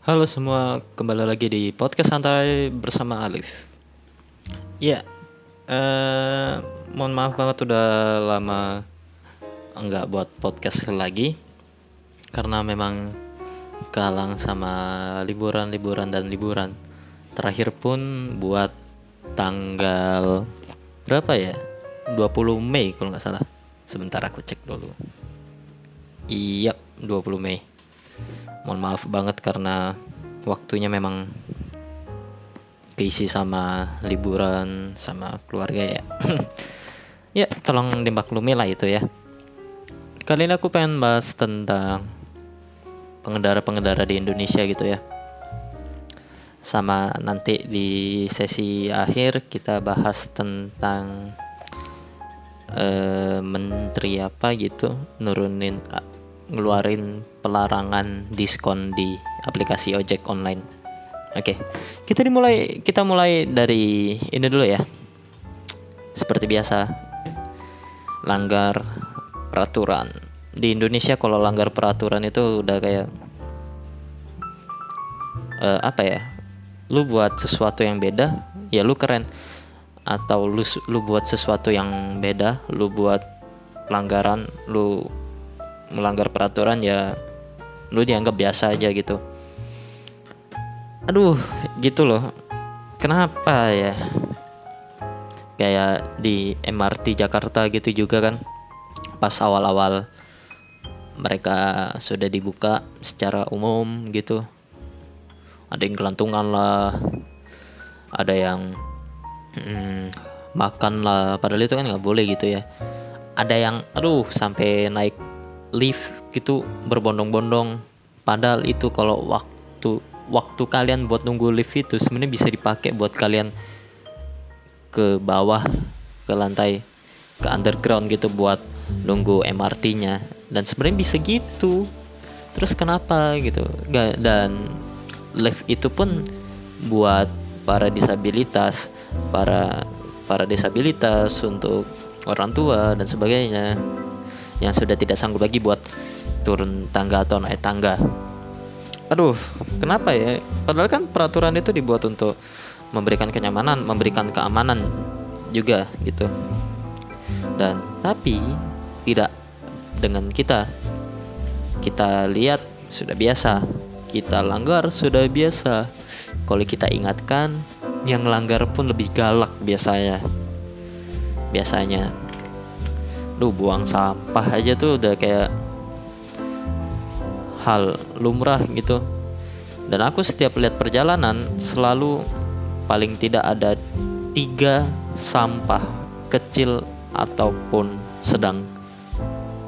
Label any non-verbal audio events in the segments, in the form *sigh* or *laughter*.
Halo semua, kembali lagi di podcast santai bersama Alif. Ya, eh, mohon maaf banget udah lama nggak buat podcast lagi karena memang kalang sama liburan-liburan dan liburan. Terakhir pun buat tanggal berapa ya? 20 Mei kalau nggak salah. Sebentar aku cek dulu. Iya, 20 Mei mohon maaf banget karena waktunya memang keisi sama liburan sama keluarga ya. *laughs* Ya tolong dimaklumi lah itu ya. Kali ini aku pengen bahas tentang pengendara-pengendara di Indonesia gitu ya. Sama nanti di sesi akhir kita bahas tentang uh, menteri apa gitu nurunin ngeluarin pelarangan diskon di aplikasi ojek online. Oke, kita dimulai kita mulai dari ini dulu ya. Seperti biasa, langgar peraturan di Indonesia kalau langgar peraturan itu udah kayak uh, apa ya? Lu buat sesuatu yang beda, ya lu keren. Atau lu lu buat sesuatu yang beda, lu buat pelanggaran, lu melanggar peraturan ya lu dianggap biasa aja gitu. Aduh gitu loh. Kenapa ya? Kayak di MRT Jakarta gitu juga kan. Pas awal-awal mereka sudah dibuka secara umum gitu. Ada yang kelantungan lah ada yang hmm, makan lah. Padahal itu kan nggak boleh gitu ya. Ada yang aduh sampai naik lift gitu berbondong-bondong. Padahal itu kalau waktu waktu kalian buat nunggu lift itu sebenarnya bisa dipakai buat kalian ke bawah ke lantai ke underground gitu buat nunggu MRT-nya dan sebenarnya bisa gitu. Terus kenapa gitu? Dan lift itu pun buat para disabilitas para para disabilitas untuk orang tua dan sebagainya yang sudah tidak sanggup lagi buat turun tangga atau naik tangga. Aduh, kenapa ya? Padahal kan peraturan itu dibuat untuk memberikan kenyamanan, memberikan keamanan juga gitu. Dan tapi tidak dengan kita. Kita lihat sudah biasa, kita langgar sudah biasa. Kalau kita ingatkan, yang langgar pun lebih galak biasanya. Biasanya lu buang sampah aja tuh udah kayak hal lumrah gitu. Dan aku setiap lihat perjalanan selalu paling tidak ada tiga sampah kecil ataupun sedang.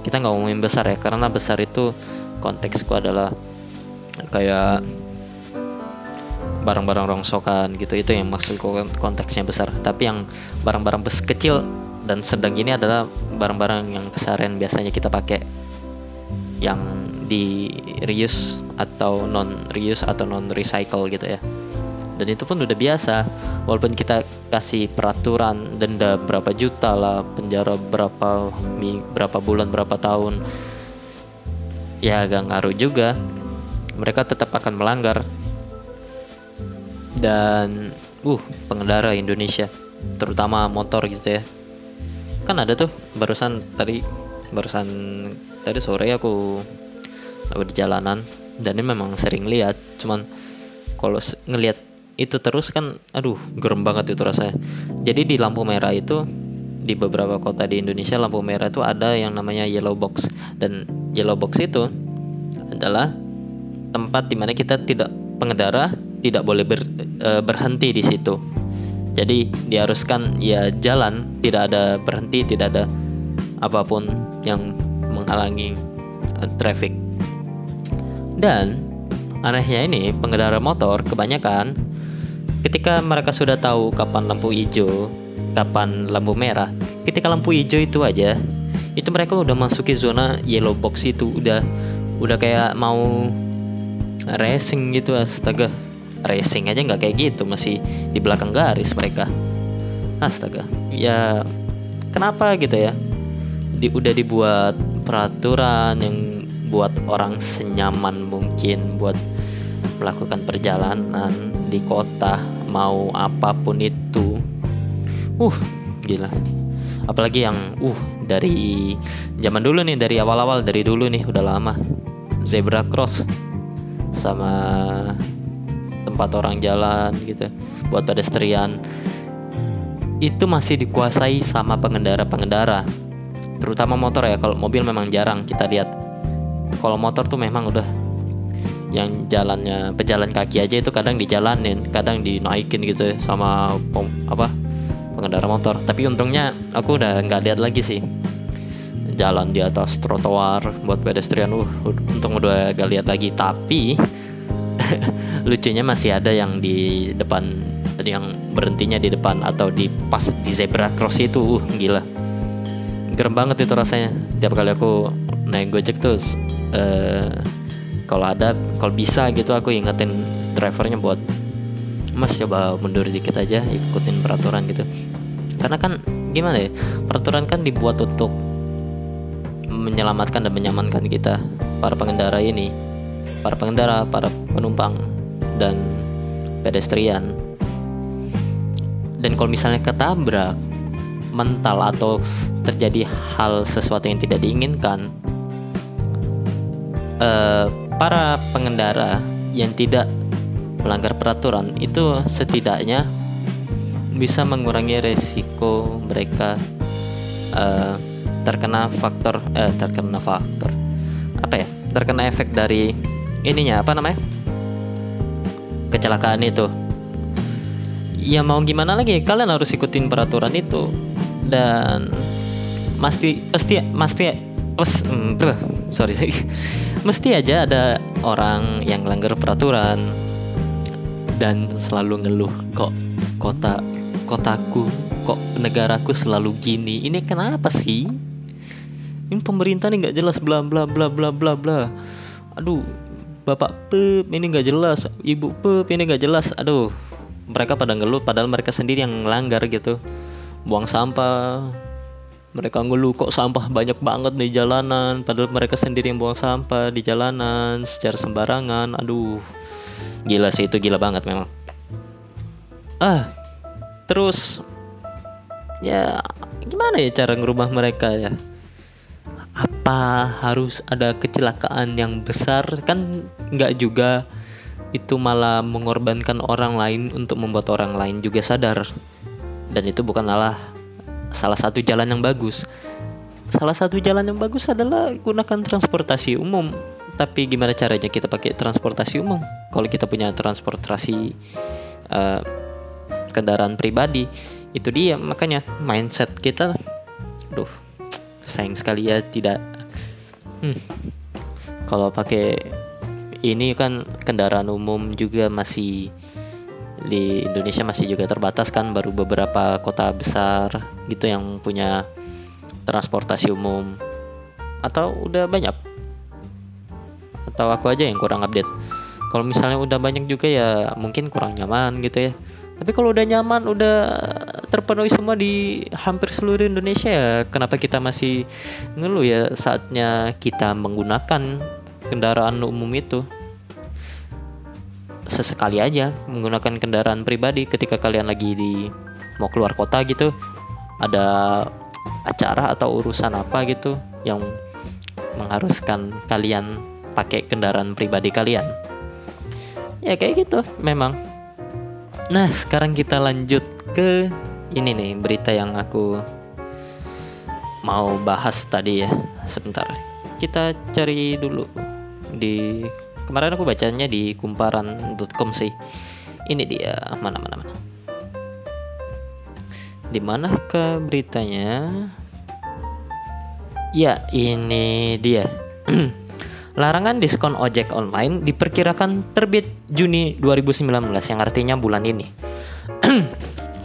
Kita nggak ngomongin besar ya karena besar itu konteksku adalah kayak barang-barang rongsokan gitu. Itu yang maksudku konteksnya besar. Tapi yang barang-barang kecil dan sedang ini adalah barang-barang yang keseharian biasanya kita pakai. Yang di reuse atau non reuse atau non recycle gitu ya. Dan itu pun udah biasa. Walaupun kita kasih peraturan denda berapa juta lah penjara berapa berapa bulan berapa tahun ya agak ngaruh juga. Mereka tetap akan melanggar. Dan uh pengendara Indonesia terutama motor gitu ya kan ada tuh barusan tadi barusan tadi sore aku aku di jalanan dan ini memang sering lihat cuman kalau ngelihat itu terus kan aduh gerem banget itu rasanya. Jadi di lampu merah itu di beberapa kota di Indonesia lampu merah itu ada yang namanya yellow box. Dan yellow box itu adalah tempat di mana kita tidak pengendara tidak boleh ber, e, berhenti di situ jadi diharuskan ya jalan, tidak ada berhenti, tidak ada apa pun yang menghalangi uh, traffic. Dan anehnya ini pengendara motor kebanyakan ketika mereka sudah tahu kapan lampu hijau, kapan lampu merah, ketika lampu hijau itu aja itu mereka udah masuki zona yellow box itu. Udah udah kayak mau racing gitu astaga racing aja nggak kayak gitu masih di belakang garis mereka. Astaga. Ya kenapa gitu ya? Di, udah dibuat peraturan yang buat orang senyaman mungkin buat melakukan perjalanan di kota mau apa pun itu. Uh gila. Apalagi yang uh dari zaman dulu nih dari awal-awal dari dulu nih udah lama. Zebra cross sama tempat orang jalan gitu buat pedestrian. Itu masih dikuasai sama pengendara-pengendara terutama motor ya. Kalau mobil memang jarang kita lihat. Kalau motor tuh memang udah yang jalannya pejalan kaki aja itu kadang dijalanin kadang dinaikin gitu ya sama pom, apa pengendara motor. Tapi untungnya aku udah nggak lihat lagi sih jalan di atas trotoar buat pedestrian. Uh untung udah gak lihat lagi. Tapi *laughs* lucunya masih ada yang di depan yang berhentinya di depan atau di pas di zebra cross itu. Uh gila. Gerem banget itu rasanya. Tiap kali aku naik gojek tuh uh, kalau ada kalau bisa gitu aku ingetin drivernya buat mas coba mundur dikit aja ikutin peraturan gitu. Karena kan gimana ya peraturan kan dibuat untuk menyelamatkan dan menyamankan kita para pengendara ini para pengendara para penumpang dan pedestrian. Dan kalau misalnya ketabrak mental atau terjadi hal sesuatu yang tidak diinginkan eh, para pengendara yang tidak melanggar peraturan itu setidaknya bisa mengurangi resiko mereka uh, terkena faktor uh, terkena faktor apa ya terkena efek dari ininya apa namanya? Kecelakaan itu. Ya mau gimana lagi? Kalian harus ikutin peraturan itu. Dan mesti pasti mesti pes, mm, sorry *laughs* mesti aja ada orang yang langgar peraturan dan selalu ngeluh kok kota kotaku kok negaraku selalu gini? Ini kenapa sih? Ini pemerintah nih nggak jelas bla bla bla bla bla bla. Aduh bapak pep ini nggak jelas ibu pep ini nggak jelas. Aduh mereka pada ngeluh padahal mereka sendiri yang melanggar gitu. Buang sampah. Mereka ngeluh kok sampah banyak banget di jalanan? Padahal mereka sendiri yang buang sampah di jalanan secara sembarangan. Aduh gila sih itu gila banget memang. Ah terus ya gimana ya cara ngerubah mereka ya apa harus ada kecelakaan yang besar kan nggak juga itu malah mengorbankan orang lain untuk membuat orang lain juga sadar dan itu bukanlah salah satu jalan yang bagus. Salah satu jalan yang bagus adalah gunakan transportasi umum. Tapi gimana caranya kita pakai transportasi umum? Kalau kita punya transportasi uh, kendaraan pribadi, itu dia makanya mindset kita, duh, sayang sekali ya tidak. Hmm, kalau pakai ini kan kendaraan umum juga masih di Indonesia masih juga terbatas kan baru beberapa kota besar gitu yang punya transportasi umum. Atau udah banyak? Atau aku aja yang kurang update? Kalau misalnya udah banyak juga ya mungkin kurang nyaman gitu ya. Tapi kalau udah nyaman udah terpenuhi semua di hampir seluruh Indonesia ya. Kenapa kita masih ngeluh ya saatnya kita menggunakan kendaraan umum itu? Sesekali aja menggunakan kendaraan pribadi ketika kalian lagi di mau keluar kota gitu ada acara atau urusan apa gitu yang mengharuskan kalian pakai kendaraan pribadi kalian? Ya kayak gitu memang. Nah sekarang kita lanjut ke ini nih berita yang aku mau bahas tadi ya. Sebentar kita cari dulu. Di kemarin aku bacanya di kumparan.com sih. Ini dia mana mana mana. Di mana ke beritanya? Ya ini dia. *clears throat* Larangan diskon ojek online diperkirakan terbit Juni 2019 yang artinya bulan ini.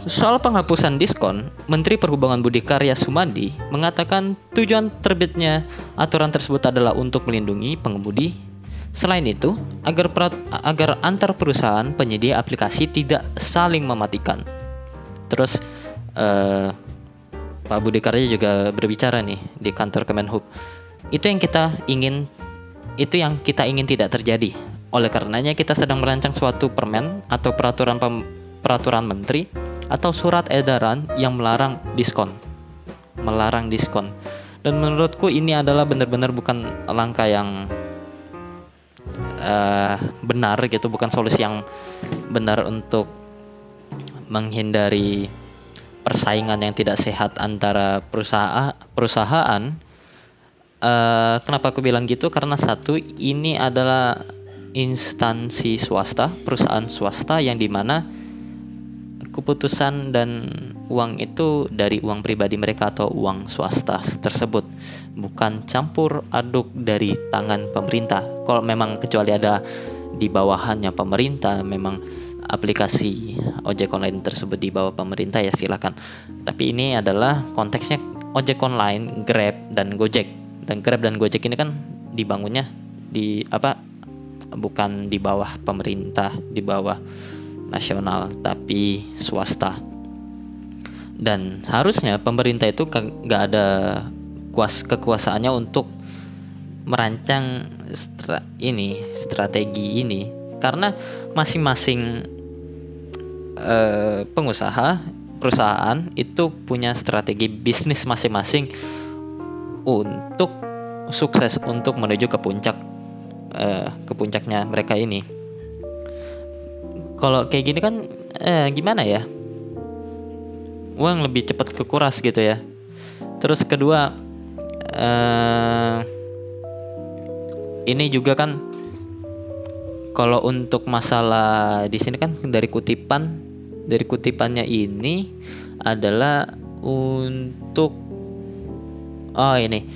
Soal penghapusan diskon, Menteri Perhubungan Budi Karya Sumadi mengatakan tujuan terbitnya aturan tersebut adalah untuk melindungi pengemudi Selain itu, agar agar antar perusahaan penyedia aplikasi tidak saling mematikan. Terus uh, Pak Budi Karya juga berbicara nih di kantor Kemenhub. Itu yang kita ingin itu yang kita ingin tidak terjadi. Oleh karenanya kita sedang merancang suatu permen atau peraturan pem, peraturan menteri atau surat edaran yang melarang diskon. Melarang diskon. Dan menurutku ini adalah benar-benar bukan langkah yang uh, benar gitu, bukan solusi yang benar untuk menghindari persaingan yang tidak sehat antara perusahaan perusahaan uh, kenapa aku bilang gitu karena satu ini adalah instansi swasta perusahaan swasta yang di mana keputusan dan uang itu dari uang pribadi mereka atau uang swasta tersebut bukan campur aduk dari tangan pemerintah kalau memang kecuali ada di bawahannya pemerintah memang aplikasi ojek online tersebut di bawah pemerintah ya silakan. Tapi ini adalah konteksnya ojek online, Grab dan Gojek. Dan Grab dan Gojek ini kan dibangunnya di apa bukan di bawah pemerintah, di bawah nasional tapi swasta. Dan harusnya pemerintah itu nggak ada kuas kekuasaannya untuk merancang stra ini strategi ini karena masing-masing uh, pengusaha perusahaan itu punya strategi bisnis masing-masing untuk sukses untuk menuju ke puncak uh, ke puncaknya mereka ini. Kalau kayak gini kan eh, gimana ya? Uang lebih cepat kekuras gitu ya. Terus kedua uh, ini juga kan kalau untuk masalah di sini kan dari kutipan dari kutipannya ini adalah untuk oh ini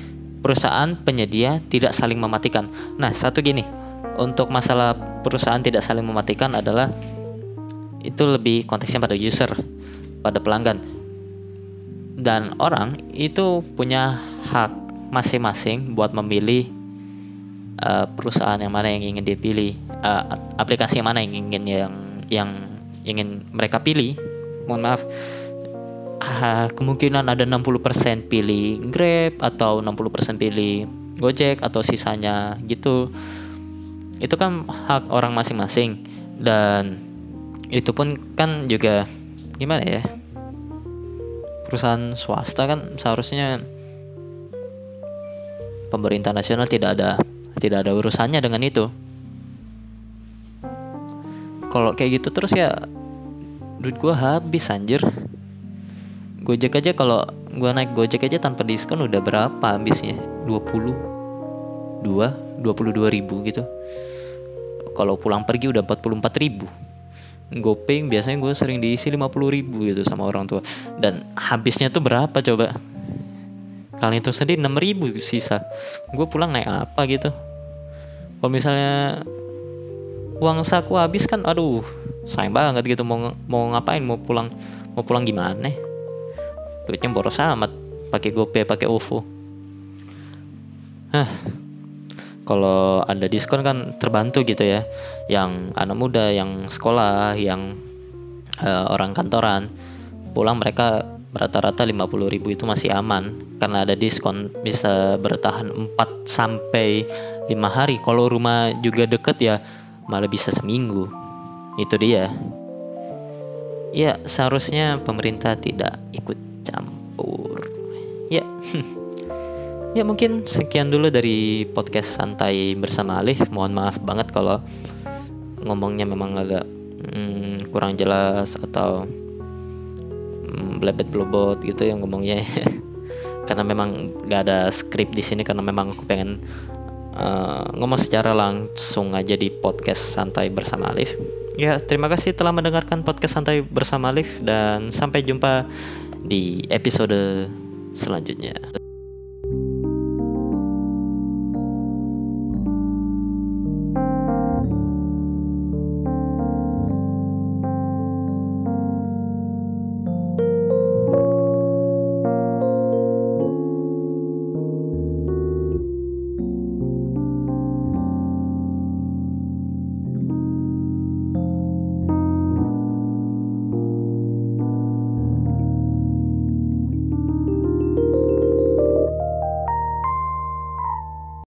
perusahaan penyedia tidak saling mematikan. Nah, satu gini, untuk masalah perusahaan tidak saling mematikan adalah itu lebih konteksnya pada user, pada pelanggan. Dan orang itu punya hak masing-masing buat memilih uh, perusahaan yang mana yang ingin dipilih, uh, aplikasi mana yang ingin yang yang ingin mereka pilih. Mohon maaf. Uh, kemungkinan ada 60% pilih Grab atau 60% pilih Gojek atau sisanya gitu. Itu kan hak orang masing-masing. Dan itu pun kan juga gimana ya? Perusahaan swasta kan seharusnya pemerintah nasional tidak ada tidak ada urusannya dengan itu. Kalau kayak gitu terus ya duit gue habis anjir. Gojek aja kalau gue naik Gojek aja tanpa diskon udah berapa habisnya? 20 2 22 ribu gitu. Kalau pulang pergi udah 44 ribu Gopay biasanya gue sering diisi 50 ribu gitu sama orang tua. Dan habisnya tuh berapa coba? Kalian itu sendiri 6 ribu sisa. Gue pulang naik apa gitu? Kalau misalnya uang saku habis kan aduh sayang banget gitu mau mau ngapain mau pulang mau pulang gimana? Duitnya boros amat pakai GoPay pakai OVO. Hah kalau ada diskon kan terbantu gitu ya yang anak muda yang sekolah yang uh, orang kantoran pulang mereka rata-rata 50 ribu itu masih aman karena ada diskon bisa bertahan 4 sampai 5 hari kalau rumah juga deket ya malah bisa seminggu. Itu dia. Ya, seharusnya pemerintah tidak ikut campur. Ya. *laughs* ya mungkin sekian dulu dari podcast santai bersama Alif. Mohon maaf banget kalau ngomongnya memang agak hmm, kurang jelas atau hmm, blebet blobot gitu yang ngomongnya. *laughs* karena memang gak ada skrip di sini karena memang aku pengen uh, ngomong secara langsung aja di podcast santai bersama Alif. Ya, terima kasih telah mendengarkan podcast santai bersama Alif dan sampai jumpa di episode selanjutnya.